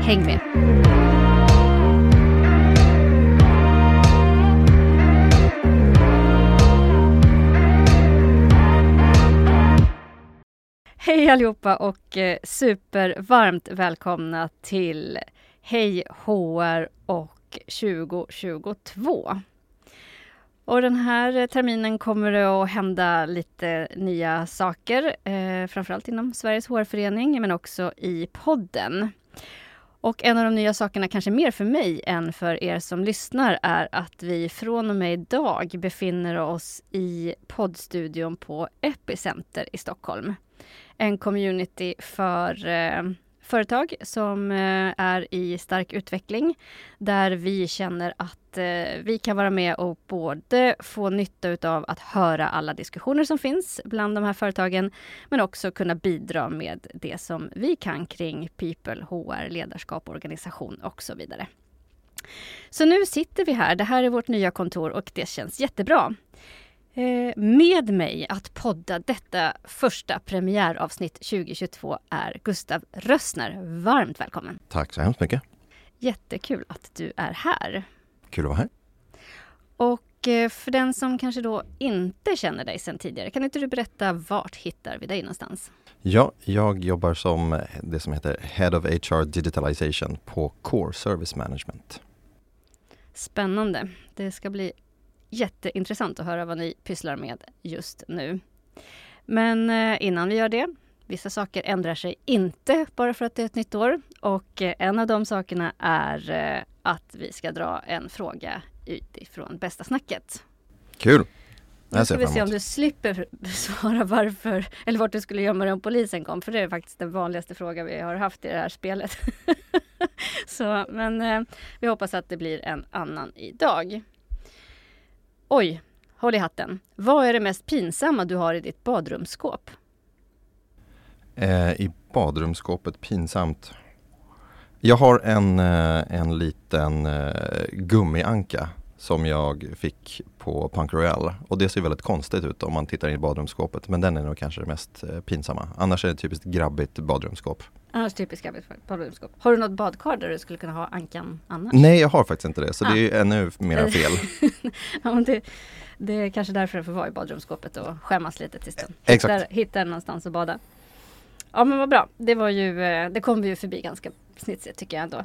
Häng med! Hej allihopa och eh, supervarmt välkomna till Hej HR och 2022. Och den här terminen kommer det att hända lite nya saker, eh, framförallt inom Sveriges HR-förening, men också i podden. Och en av de nya sakerna, kanske mer för mig än för er som lyssnar, är att vi från och med idag befinner oss i poddstudion på Epicenter i Stockholm. En community för eh, företag som eh, är i stark utveckling, där vi känner att eh, vi kan vara med och både få nytta av att höra alla diskussioner som finns bland de här företagen, men också kunna bidra med det som vi kan kring people, HR, ledarskap, organisation och så vidare. Så nu sitter vi här. Det här är vårt nya kontor och det känns jättebra. Eh, med mig att podda detta första premiäravsnitt 2022 är Gustav Rössner. Varmt välkommen! Tack så hemskt mycket! Jättekul att du är här. Kul att vara här. Och eh, för den som kanske då inte känner dig sedan tidigare, kan inte du berätta vart hittar vi dig någonstans? Ja, jag jobbar som det som heter Head of HR Digitalization på Core Service Management. Spännande. Det ska bli jätteintressant att höra vad ni pysslar med just nu. Men eh, innan vi gör det, vissa saker ändrar sig inte bara för att det är ett nytt år. Och eh, en av de sakerna är eh, att vi ska dra en fråga utifrån bästa snacket. Kul! Nu ska vi se om du slipper svara varför, eller vart du skulle gömma dig om polisen kom, för det är faktiskt den vanligaste fråga vi har haft i det här spelet. Så, men eh, vi hoppas att det blir en annan idag. Oj, håll i hatten. Vad är det mest pinsamma du har i ditt badrumsskåp? Eh, I badrumsskåpet pinsamt? Jag har en, eh, en liten eh, gummianka som jag fick på Punk Royal och det ser väldigt konstigt ut om man tittar in i badrumsskåpet men den är nog kanske det mest eh, pinsamma. Annars är det typiskt grabbigt badrumsskåp. Annars typiskt grabbigt badrumsskåp. Har du något badkar där du skulle kunna ha ankan annars? Nej, jag har faktiskt inte det så ah. det är ännu mer fel. ja, det, det, är kanske därför det får vara i badrumsskåpet och skämmas lite tills den hittar, hittar någonstans att bada. Ja men vad bra. Det var ju, det kom vi ju förbi ganska snitsigt tycker jag ändå.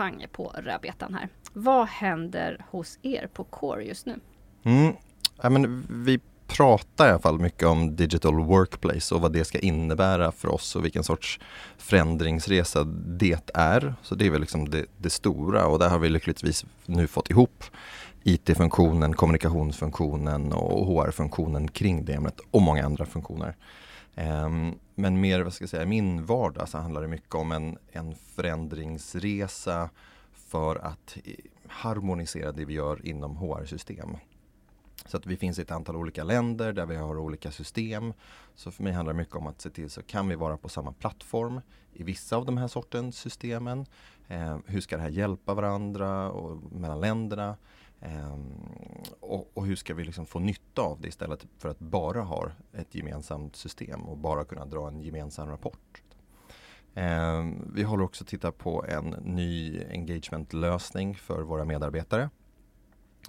pang på rödbetan här. Vad händer hos er på Core just nu? Mm. Ja, men vi pratar i alla fall mycket om digital workplace och vad det ska innebära för oss och vilken sorts förändringsresa det är. Så det är väl liksom det, det stora och där har vi lyckligtvis nu fått ihop IT-funktionen, kommunikationsfunktionen och HR-funktionen kring det ämnet och många andra funktioner. Ehm, men mer, vad ska jag säga, i min vardag så handlar det mycket om en, en förändringsresa för att harmonisera det vi gör inom HR-system. Så att vi finns i ett antal olika länder där vi har olika system. Så för mig handlar det mycket om att se till så kan vi vara på samma plattform i vissa av de här sortens systemen. Eh, hur ska det här hjälpa varandra och mellan länderna? Ehm, och, och, hur ska vi liksom få nytta av det istället för att bara ha ett gemensamt system och bara kunna dra en gemensam rapport. Ehm, vi håller också titta på en ny engagementlösning för våra medarbetare.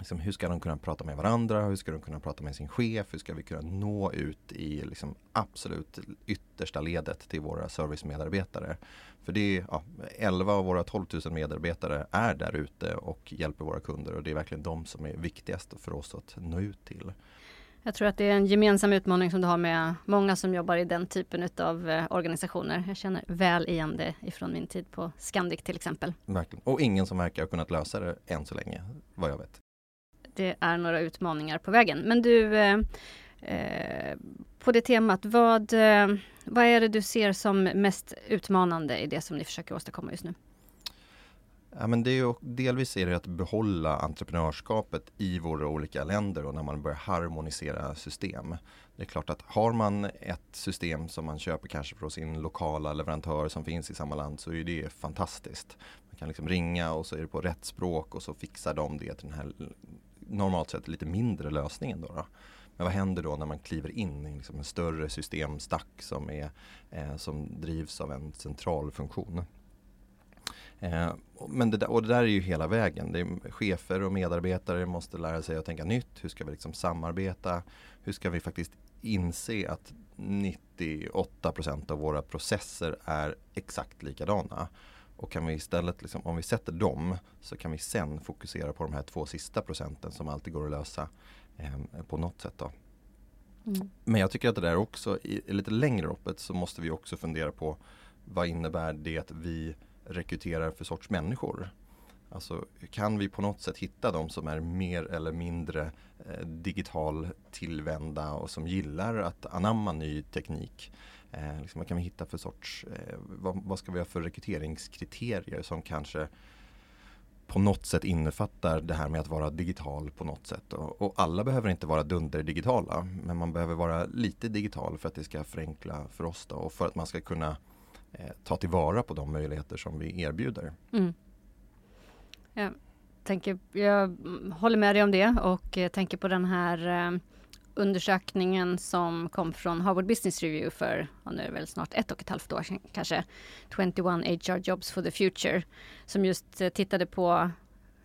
Liksom, hur ska de kunna prata med varandra? Hur ska de kunna prata med sin chef? Hur ska vi kunna nå ut i liksom, absolut yttersta ledet till våra servicemedarbetare? För det är ja, 11 av våra 12 000 medarbetare är där ute och hjälper våra kunder och det är verkligen de som är viktigast för oss att nå ut till. Jag tror att det är en gemensam utmaning som du har med många som jobbar i den typen av eh, organisationer. Jag känner väl igen det ifrån min tid på Scandic till exempel. Verkligen. Och ingen som verkar ha kunnat lösa det än så länge, vad jag vet. Det är några utmaningar på vägen. Men du, eh, eh på det temat, vad, eh, vad är det du ser som mest utmanande i det som ni försöker åstadkomma just nu? Ja, men det är ju, delvis är det att behålla entreprenörskapet i våra olika länder och när man börjar harmonisera system. Det är klart att har man ett system som man köper kanske från sin lokala leverantör som finns i samma land så är det fantastiskt. Man kan liksom ringa och så är det på rätt språk och så fixar de det till den här normalt sett lite mindre lösningen. Då, då. Men vad händer då när man kliver in i liksom en större systemstack som, är, eh, som drivs av en central funktion? Eh, men det där, och det där är ju hela vägen. Det är, chefer och medarbetare måste lära sig att tänka nytt. Hur ska vi liksom samarbeta? Hur ska vi faktiskt inse att 98% av våra processer är exakt likadana? Och kan vi istället, liksom, om vi sätter dem, så kan vi sen fokusera på de här två sista procenten som alltid går att lösa eh, på något sätt. Då. Mm. Men jag tycker att det där också, i, i lite längre loppet så måste vi också fundera på vad innebär det att vi rekryterar för sorts människor? Alltså kan vi på något sätt hitta de som är mer eller mindre eh, digital tillvända och som gillar att anamma ny teknik? Eh, liksom, vad kan vi hitta för sorts, eh, vad, vad, ska vi ha för rekryteringskriterier som kanske på något sätt innefattar det här med att vara digital på något sätt. Och, och alla behöver inte vara dunderdigitala men man behöver vara lite digital för att det ska förenkla för oss då, och för att man ska kunna eh, ta tillvara på de möjligheter som vi erbjuder. Mm. Jag, tänker, jag håller med dig om det och tänker på den här eh, undersökningen som kom från Harvard Business Review för, och nu är det väl snart ett och ett halvt år sedan kanske, 21 HR Jobs for the Future, som just eh, tittade på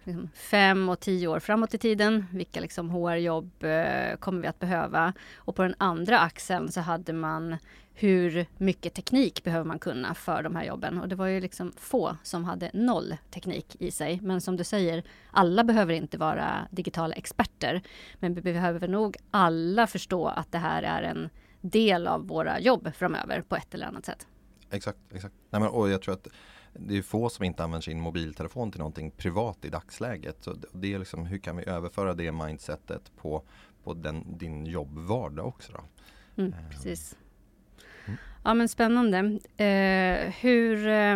liksom, fem och tio år framåt i tiden. Vilka liksom HR-jobb eh, kommer vi att behöva? Och på den andra axeln så hade man hur mycket teknik behöver man kunna för de här jobben? Och det var ju liksom få som hade noll teknik i sig. Men som du säger, alla behöver inte vara digitala experter. Men vi behöver nog alla förstå att det här är en del av våra jobb framöver på ett eller annat sätt. Exakt, exakt. Nej, men, och jag tror att det är få som inte använder sin mobiltelefon till någonting privat i dagsläget. Så det är liksom, hur kan vi överföra det mindsetet på, på den, din jobbvardag också? Då? Mm, ehm. precis. Ja men spännande. Eh, hur, eh,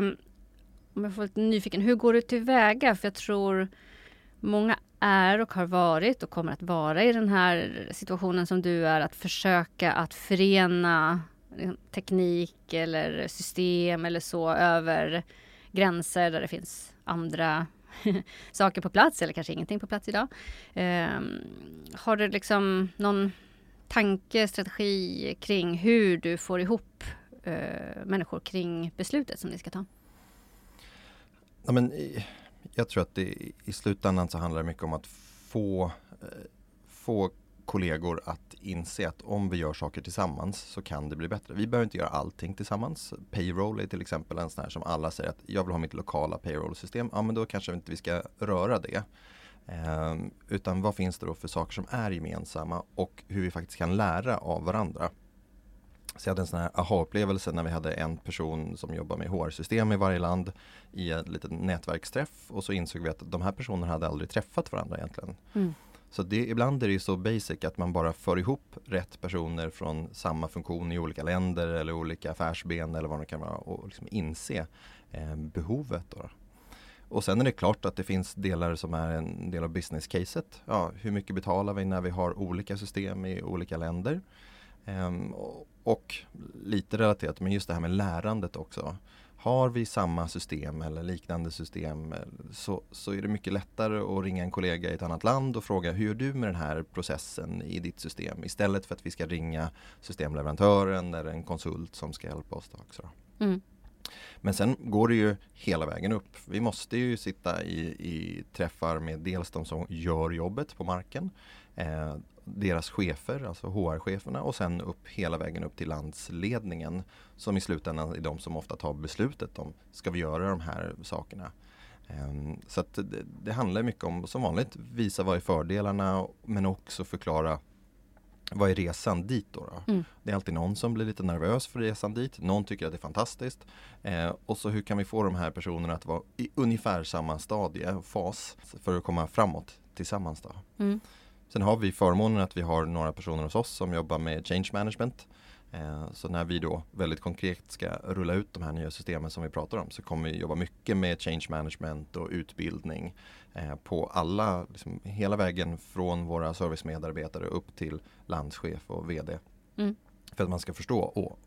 om jag får lite nyfiken, hur går du tillväga? För jag tror många är och har varit och kommer att vara i den här situationen som du är, att försöka att förena liksom, teknik eller system eller så över gränser där det finns andra saker på plats eller kanske ingenting på plats idag. Eh, har du liksom någon tanke, strategi kring hur du får ihop eh, människor kring beslutet som ni ska ta? Ja, men, jag tror att det, i slutändan så handlar det mycket om att få, eh, få kollegor att inse att om vi gör saker tillsammans så kan det bli bättre. Vi behöver inte göra allting tillsammans. Payroll är till exempel en sån här som alla säger att jag vill ha mitt lokala payroll-system. Ja men då kanske inte vi ska röra det. Eh, utan vad finns det då för saker som är gemensamma och hur vi faktiskt kan lära av varandra. Så jag hade en sån här aha-upplevelse när vi hade en person som jobbar med HR-system i varje land i en liten nätverksträff och så insåg vi att de här personerna hade aldrig träffat varandra egentligen. Mm. Så det, ibland är det så basic att man bara för ihop rätt personer från samma funktion i olika länder eller olika affärsben eller vad det kan vara och liksom inse eh, behovet. Då. Och sen är det klart att det finns delar som är en del av business-caset. Ja, hur mycket betalar vi när vi har olika system i olika länder? Ehm, och lite relaterat, men just det här med lärandet också. Har vi samma system eller liknande system så, så är det mycket lättare att ringa en kollega i ett annat land och fråga hur gör du med den här processen i ditt system istället för att vi ska ringa systemleverantören eller en konsult som ska hjälpa oss. också. Mm. Men sen går det ju hela vägen upp. Vi måste ju sitta i, i träffar med dels de som gör jobbet på marken, eh, deras chefer, alltså HR-cheferna och sen upp hela vägen upp till landsledningen som i slutändan är de som ofta tar beslutet om ska vi göra de här sakerna. Eh, så det, det handlar mycket om, som vanligt, visa vad är fördelarna men också förklara vad är resan dit då? då? Mm. Det är alltid någon som blir lite nervös för resan dit. Någon tycker att det är fantastiskt. Eh, och så hur kan vi få de här personerna att vara i ungefär samma stadie, fas, för att komma framåt tillsammans då? Mm. Sen har vi förmånen att vi har några personer hos oss som jobbar med change management. Eh, så när vi då väldigt konkret ska rulla ut de här nya systemen som vi pratar om så kommer vi jobba mycket med change management och utbildning eh, på alla, liksom, hela vägen från våra servicemedarbetare upp till landschef och VD. Mm. För att man ska förstå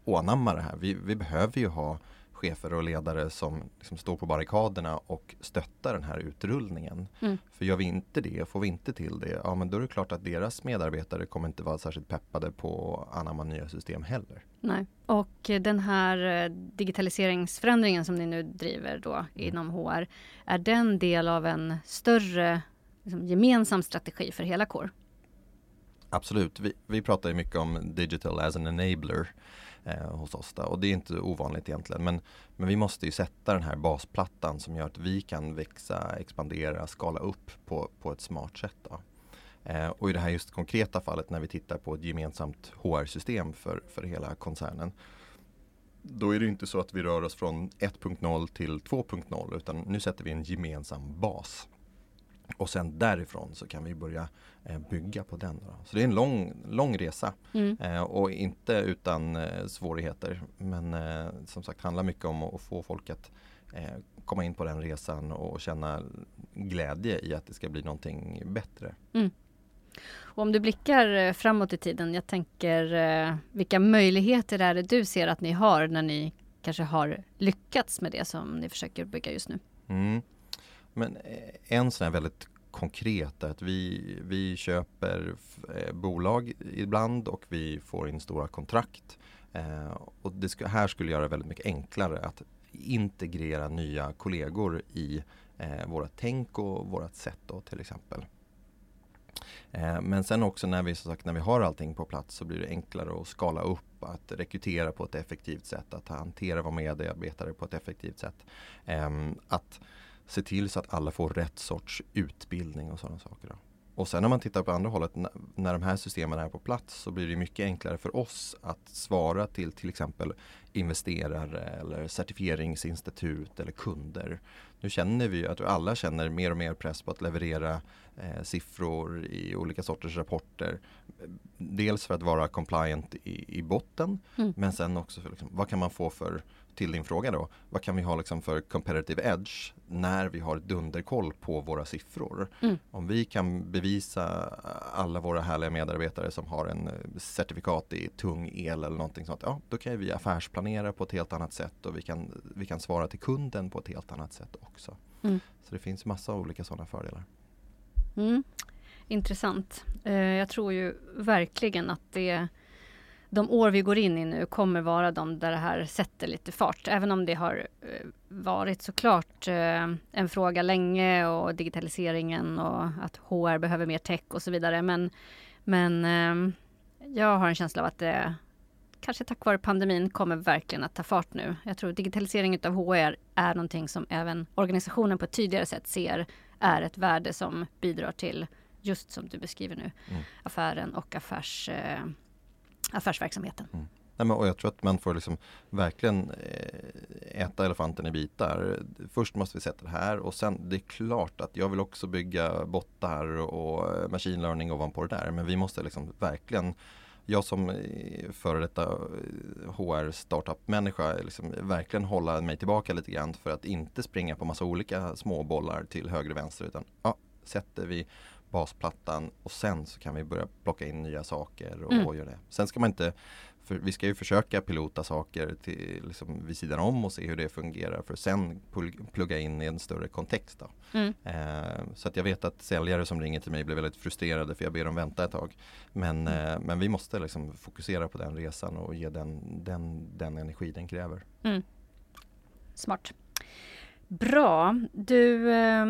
och, anamma det här. Vi, vi behöver ju ha chefer och ledare som liksom står på barrikaderna och stöttar den här utrullningen. Mm. För gör vi inte det, får vi inte till det, ja men då är det klart att deras medarbetare kommer inte vara särskilt peppade på att anamma nya system heller. Nej, och den här eh, digitaliseringsförändringen som ni nu driver då mm. inom HR, är den del av en större liksom, gemensam strategi för hela Core? Absolut, vi, vi pratar ju mycket om digital as an enabler eh, hos oss. Då. Och det är inte ovanligt egentligen. Men, men vi måste ju sätta den här basplattan som gör att vi kan växa, expandera, skala upp på, på ett smart sätt. Då. Eh, och i det här just konkreta fallet när vi tittar på ett gemensamt HR-system för, för hela koncernen. Då är det inte så att vi rör oss från 1.0 till 2.0 utan nu sätter vi en gemensam bas. Och sen därifrån så kan vi börja eh, bygga på den. Då. Så det är en lång, lång resa mm. eh, och inte utan eh, svårigheter. Men eh, som sagt handlar mycket om att få folk att komma in på den resan och känna glädje i att det ska bli någonting bättre. Mm. Och om du blickar framåt i tiden, jag tänker vilka möjligheter är det du ser att ni har när ni kanske har lyckats med det som ni försöker bygga just nu? Mm. Men eh, en sån här väldigt konkret är att vi, vi köper eh, bolag ibland och vi får in stora kontrakt. Eh, och det sk här skulle göra det väldigt mycket enklare att integrera nya kollegor i eh, våra tänk och vårt sätt då, till exempel. Eh, men sen också när vi, som sagt, när vi har allting på plats så blir det enklare att skala upp, att rekrytera på ett effektivt sätt, att hantera våra medarbetare på ett effektivt sätt. Ehm, att se till så att alla får rätt sorts utbildning och sådana saker. Då. Och sen när man tittar på andra hållet, när de här systemen är på plats så blir det mycket enklare för oss att svara till till exempel investerare eller certifieringsinstitut eller kunder. Nu känner vi att alla känner mer och mer press på att leverera eh, siffror i olika sorters rapporter. Dels för att vara compliant i, i botten mm. men sen också för liksom, vad kan man få för till din fråga då, vad kan vi ha liksom för comparative edge när vi har dunderkoll på våra siffror? Mm. Om vi kan bevisa alla våra härliga medarbetare som har en eh, certifikat i tung el eller någonting sånt, ja då kan vi affärsplanera på ett helt annat sätt och vi kan, vi kan svara till kunden på ett helt annat sätt också. Mm. Så det finns massa olika sådana fördelar. Mm. Intressant. Eh, jag tror ju verkligen att det de år vi går in i nu kommer vara de där det här sätter lite fart. Även om det har eh, varit såklart eh, en fråga länge och digitaliseringen och att HR behöver mer tech och så vidare. Men, men eh, jag har en känsla av att det kanske tack vare pandemin kommer verkligen att ta fart nu. Jag tror digitalisering av HR är någonting som även organisationen på ett tydligare sätt ser är ett värde som bidrar till just som du beskriver nu, mm. affären och affärs affärsverksamheten. Mm. Nej, men, och jag tror att man får liksom verkligen eh, äta elefanten i bitar. Först måste vi sätta det här och sen det är klart att jag vill också bygga bottar och eh, machine learning ovanpå det där. Men vi måste liksom verkligen jag som eh, före detta HR startup människa liksom verkligen hålla mig tillbaka lite grann för att inte springa på massa olika småbollar till höger och vänster utan ja, sätter vi basplattan och sen så kan vi börja plocka in nya saker och, mm. och göra det. Sen ska man inte, för vi ska ju försöka pilota saker till, liksom, vid sidan om och se hur det fungerar för att sen plugga in i en större kontext. Mm. Eh, så att jag vet att säljare som ringer till mig blir väldigt frustrerade för jag ber dem vänta ett tag. Men, mm. eh, men vi måste liksom fokusera på den resan och ge den, den, den energi den kräver. Mm. Smart. Bra. Du eh,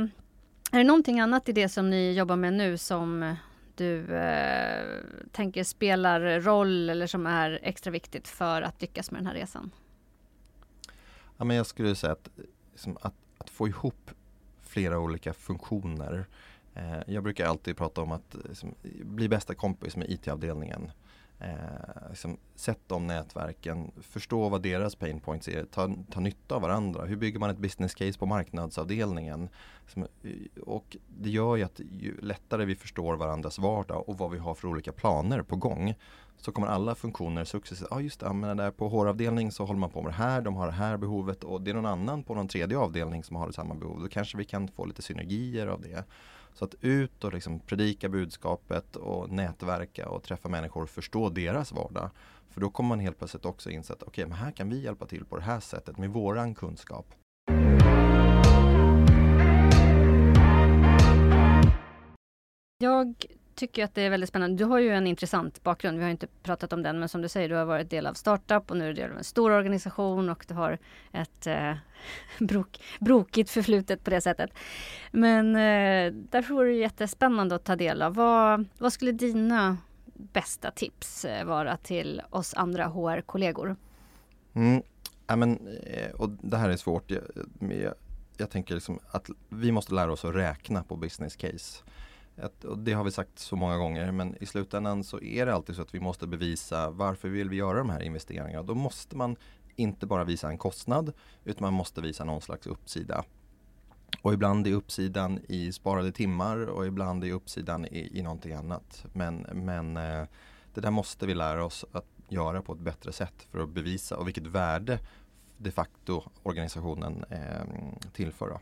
är det någonting annat i det som ni jobbar med nu som eh, du eh, tänker spelar roll eller som är extra viktigt för att lyckas med den här resan? Ja, men jag skulle säga att, liksom, att, att få ihop flera olika funktioner. Eh, jag brukar alltid prata om att liksom, bli bästa kompis med IT-avdelningen. Eh, liksom, sätt de nätverken, förstå vad deras pain points är, ta, ta nytta av varandra. Hur bygger man ett business case på marknadsavdelningen? Som, eh, och det gör ju att ju lättare vi förstår varandras vardag och vad vi har för olika planer på gång så kommer alla funktioner successivt, ja ah, just det, men där på HR-avdelning så håller man på med det här, de har det här behovet och det är någon annan på någon tredje avdelning som har samma behov. Då kanske vi kan få lite synergier av det. Så att ut och liksom predika budskapet och nätverka och träffa människor och förstå deras vardag. För då kommer man helt plötsligt också inse att okej, okay, men här kan vi hjälpa till på det här sättet med våran kunskap. Jag tycker att det är väldigt spännande. Du har ju en intressant bakgrund. Vi har inte pratat om den, men som du säger, du har varit del av startup och nu är du del av en stor organisation och du har ett eh, brok, brokigt förflutet på det sättet. Men eh, därför vore det jättespännande att ta del av. Vad, vad skulle dina bästa tips eh, vara till oss andra HR-kollegor? Mm. Ja, men, eh, och det här är svårt. Jag, jag, jag tänker liksom att vi måste lära oss att räkna på business case. Ett, och det har vi sagt så många gånger men i slutändan så är det alltid så att vi måste bevisa varför vill vi göra de här investeringarna. Då måste man inte bara visa en kostnad utan man måste visa någon slags uppsida. Och ibland är uppsidan i sparade timmar och ibland är uppsidan i, i någonting annat. Men, men eh, det där måste vi lära oss att göra på ett bättre sätt för att bevisa och vilket värde de facto organisationen eh, tillför.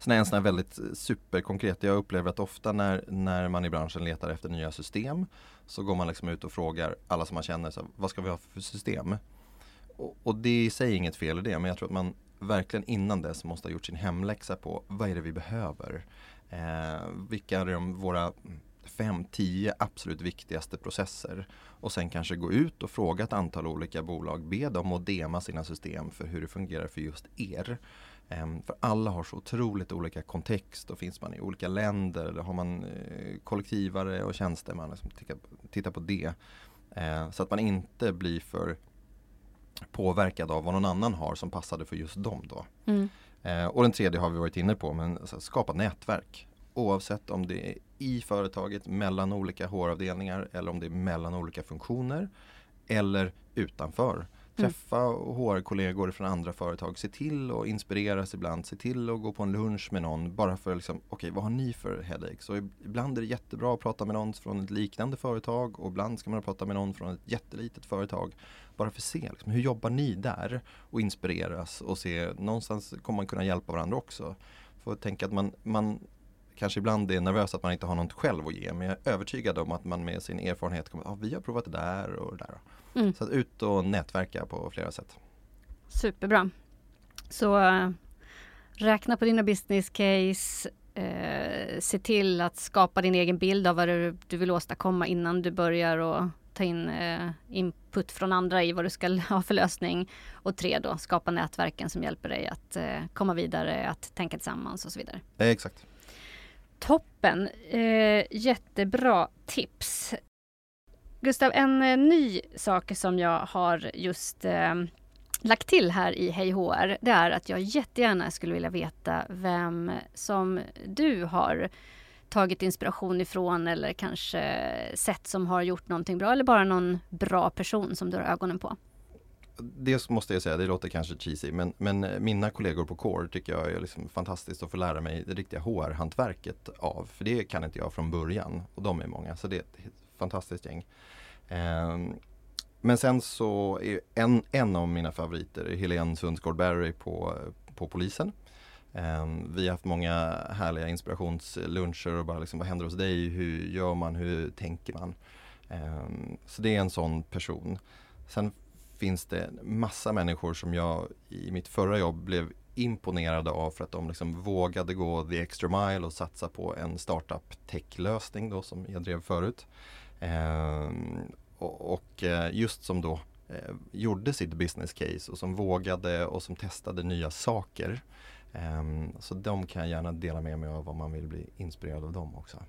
Sen är en sån här väldigt eh, superkonkret, jag upplever att ofta när, när man i branschen letar efter nya system så går man liksom ut och frågar alla som man känner, så, vad ska vi ha för system? Och, och det är i sig inget fel i det, men jag tror att man verkligen innan dess måste ha gjort sin hemläxa på vad är det vi behöver? Eh, vilka är de, våra fem, tio absolut viktigaste processer och sen kanske gå ut och fråga ett antal olika bolag, be dem att dema sina system för hur det fungerar för just er. Ehm, för alla har så otroligt olika kontext och finns man i olika länder eller har man eh, kollektivare och tjänstemän, liksom titta på det. Ehm, så att man inte blir för påverkad av vad någon annan har som passade för just dem då. Mm. Ehm, och den tredje har vi varit inne på, men skapa nätverk. Oavsett om det är i företaget mellan olika HR-avdelningar eller om det är mellan olika funktioner eller utanför. Mm. Träffa HR-kollegor från andra företag. Se till att inspireras ibland. Se till att gå på en lunch med någon. Bara för liksom, okej okay, vad har ni för headaches? Och ibland är det jättebra att prata med någon från ett liknande företag och ibland ska man prata med någon från ett jättelitet företag. Bara för att se, liksom, hur jobbar ni där? Och inspireras och se, någonstans kommer man kunna hjälpa varandra också. För att tänka att man, man kanske ibland är nervös att man inte har något själv att ge men jag är övertygad om att man med sin erfarenhet kommer att ah, vi har provat det där och det där. Mm. Så att ut och nätverka på flera sätt. Superbra. Så äh, räkna på dina business case. Äh, se till att skapa din egen bild av vad du, du vill åstadkomma innan du börjar och ta in äh, input från andra i vad du ska ha för lösning. Och tre då, skapa nätverken som hjälper dig att komma vidare, att tänka tillsammans och så vidare. exakt. Toppen! Eh, jättebra tips. Gustav, en eh, ny sak som jag har just eh, lagt till här i Hej HR, det är att jag jättegärna skulle vilja veta vem som du har tagit inspiration ifrån eller kanske sett som har gjort någonting bra eller bara någon bra person som du har ögonen på det måste jag säga, det låter kanske cheesy, men, men eh, mina kollegor på Core tycker jag är liksom fantastiskt att få lära mig det riktiga HR-hantverket av. För det kan inte jag från början och de är många, så det är ett fantastiskt gäng. Um, men sen så är en, en av mina favoriter Helene Sundsgård Berry på, eh, på polisen. Um, vi har haft många härliga inspirationsluncher och bara liksom, vad händer hos dig? Hur gör man? Hur tänker man? Um, så det är en sån person. Sen finns det massa människor som jag i mitt förra jobb blev imponerade av för att de liksom vågade gå the extra mile och satsa på en startup tech-lösning då som jag drev förut. Eh, och, och, eh, just som då eh, gjorde sitt business case och som vågade och som testade nya saker. Eh, så de kan jag gärna dela med mig av om man vill bli inspirerad av dem också.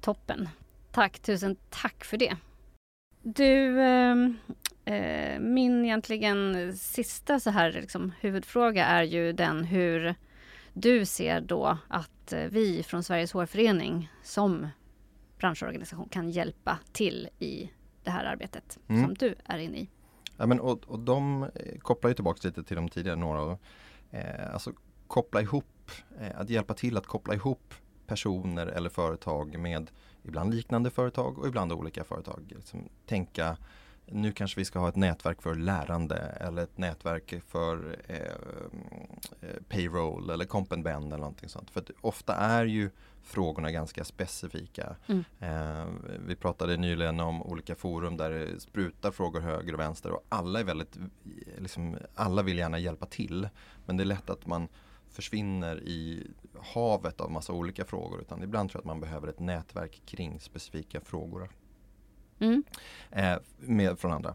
Toppen. Tack, tusen tack för det. Du, ehm, min egentligen sista så här liksom, huvudfråga är ju den hur du ser då att eh, vi från Sveriges hårförening som branschorganisation kan hjälpa till i det här arbetet mm. som du är inne i. Ja, men, och, och de eh, kopplar ju tillbaka lite till de tidigare några. Eh, alltså koppla ihop, eh, att hjälpa till att koppla ihop personer eller företag med ibland liknande företag och ibland olika företag. Liksom, tänka nu kanske vi ska ha ett nätverk för lärande eller ett nätverk för eh, eh payroll eller comp and bend eller någonting sånt. För ofta är ju frågorna ganska specifika. Mm. Eh, vi pratade nyligen om olika forum där det sprutar frågor höger och vänster och alla är väldigt, liksom, alla vill gärna hjälpa till. Men det är lätt att man försvinner i havet av massa olika frågor utan ibland tror jag att man behöver ett nätverk kring specifika frågor. Mm. Eh, med, från andra.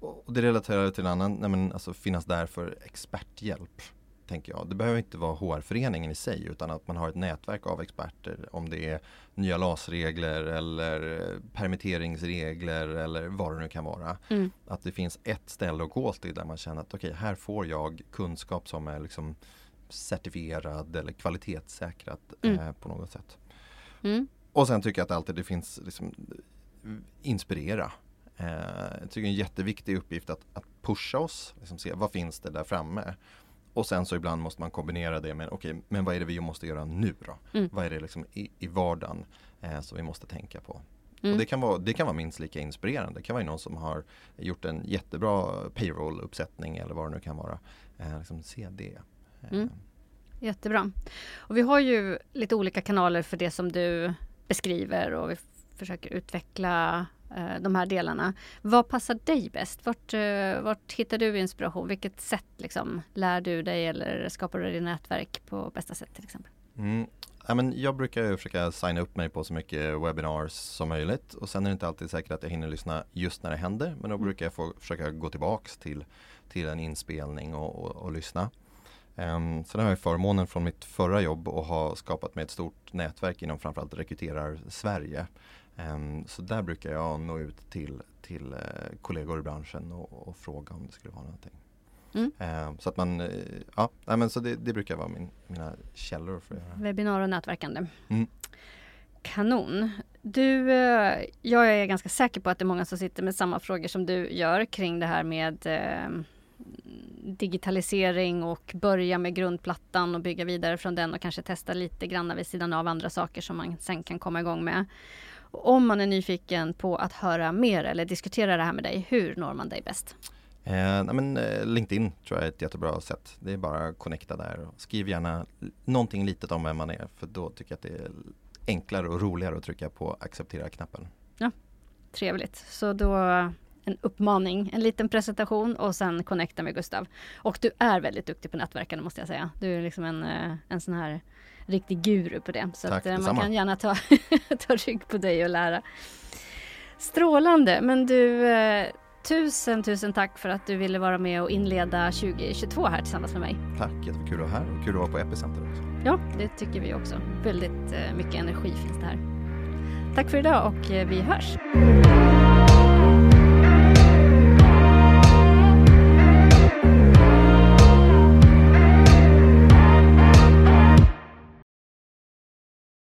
Och det relaterar till en annan, nej men, alltså finnas där för experthjälp. Tänker jag. Det behöver inte vara HR-föreningen i sig utan att man har ett nätverk av experter om det är nya LAS-regler eller permitteringsregler eller vad det nu kan vara. Mm. Att det finns ett ställe att gå till där man känner att okej, okay, här får jag kunskap som är liksom certifierad eller kvalitetssäkrad mm. eh, på något sätt. Mm. Och sen tycker jag att alltid det finns liksom, inspirera. Eh, jag tycker det är en jätteviktig uppgift att, att pusha oss, liksom se vad finns det där framme. Och sen så ibland måste man kombinera det med, okej, okay, men vad är det vi måste göra nu då? Mm. Vad är det liksom i, i vardagen eh, som vi måste tänka på? Mm. Och det kan, vara, det kan vara minst lika inspirerande. Det kan vara någon som har gjort en jättebra payroll-uppsättning eller vad det nu kan vara. Eh, liksom se det. Eh. Mm. Jättebra. Och vi har ju lite olika kanaler för det som du beskriver och vi försöker utveckla eh, de här delarna. Vad passar dig bäst? Vart, eh, vart hittar du inspiration? Vilket sätt liksom, lär du dig eller skapar du ditt nätverk på bästa sätt till exempel? Mm. Ja, men jag brukar försöka signa upp mig på så mycket webinars som möjligt och sen är det inte alltid säkert att jag hinner lyssna just när det händer men då mm. brukar jag få försöka gå tillbaks till, till en inspelning och, och, och lyssna. Um, sen har jag förmånen från mitt förra jobb att ha skapat mig ett stort nätverk inom framförallt rekryterar Sverige. Um, så där brukar jag nå ut till, till uh, kollegor i branschen och, och, fråga om det skulle vara någonting. Mm. Um, så att man, uh, ja, men så det, det, brukar vara min, mina källor för att göra. Webbinar och nätverkande. Mm. Kanon. Du, uh, jag är ganska säker på att det är många som sitter med samma frågor som du gör kring det här med digitalisering och börja med grundplattan och bygga vidare från den och kanske testa lite grann vid sidan av andra saker som man sen kan komma igång med. Om man är nyfiken på att höra mer eller diskutera det här med dig, hur når man dig bäst? Eh, men, eh, LinkedIn tror jag är ett jättebra sätt. Det är bara att connecta där. Skriv gärna någonting litet om vem man är för då tycker jag att det är enklare och roligare att trycka på acceptera-knappen. Ja, Trevligt. Så då en uppmaning, en liten presentation och sen connecta med Gustav. Och du är väldigt duktig på nätverkande måste jag säga. Du är liksom en, eh, en sån här riktig guru på det. Så Tack, att eh, man kan gärna ta, ta rygg på dig och lära. Strålande, men du eh, Tusen, tusen tack för att du ville vara med och inleda 2022 här tillsammans med mig. Tack, jättekul att vara här och kul att vara på Epicenter också. Ja, det tycker vi också. Väldigt mycket energi finns det här. Tack för idag och vi hörs.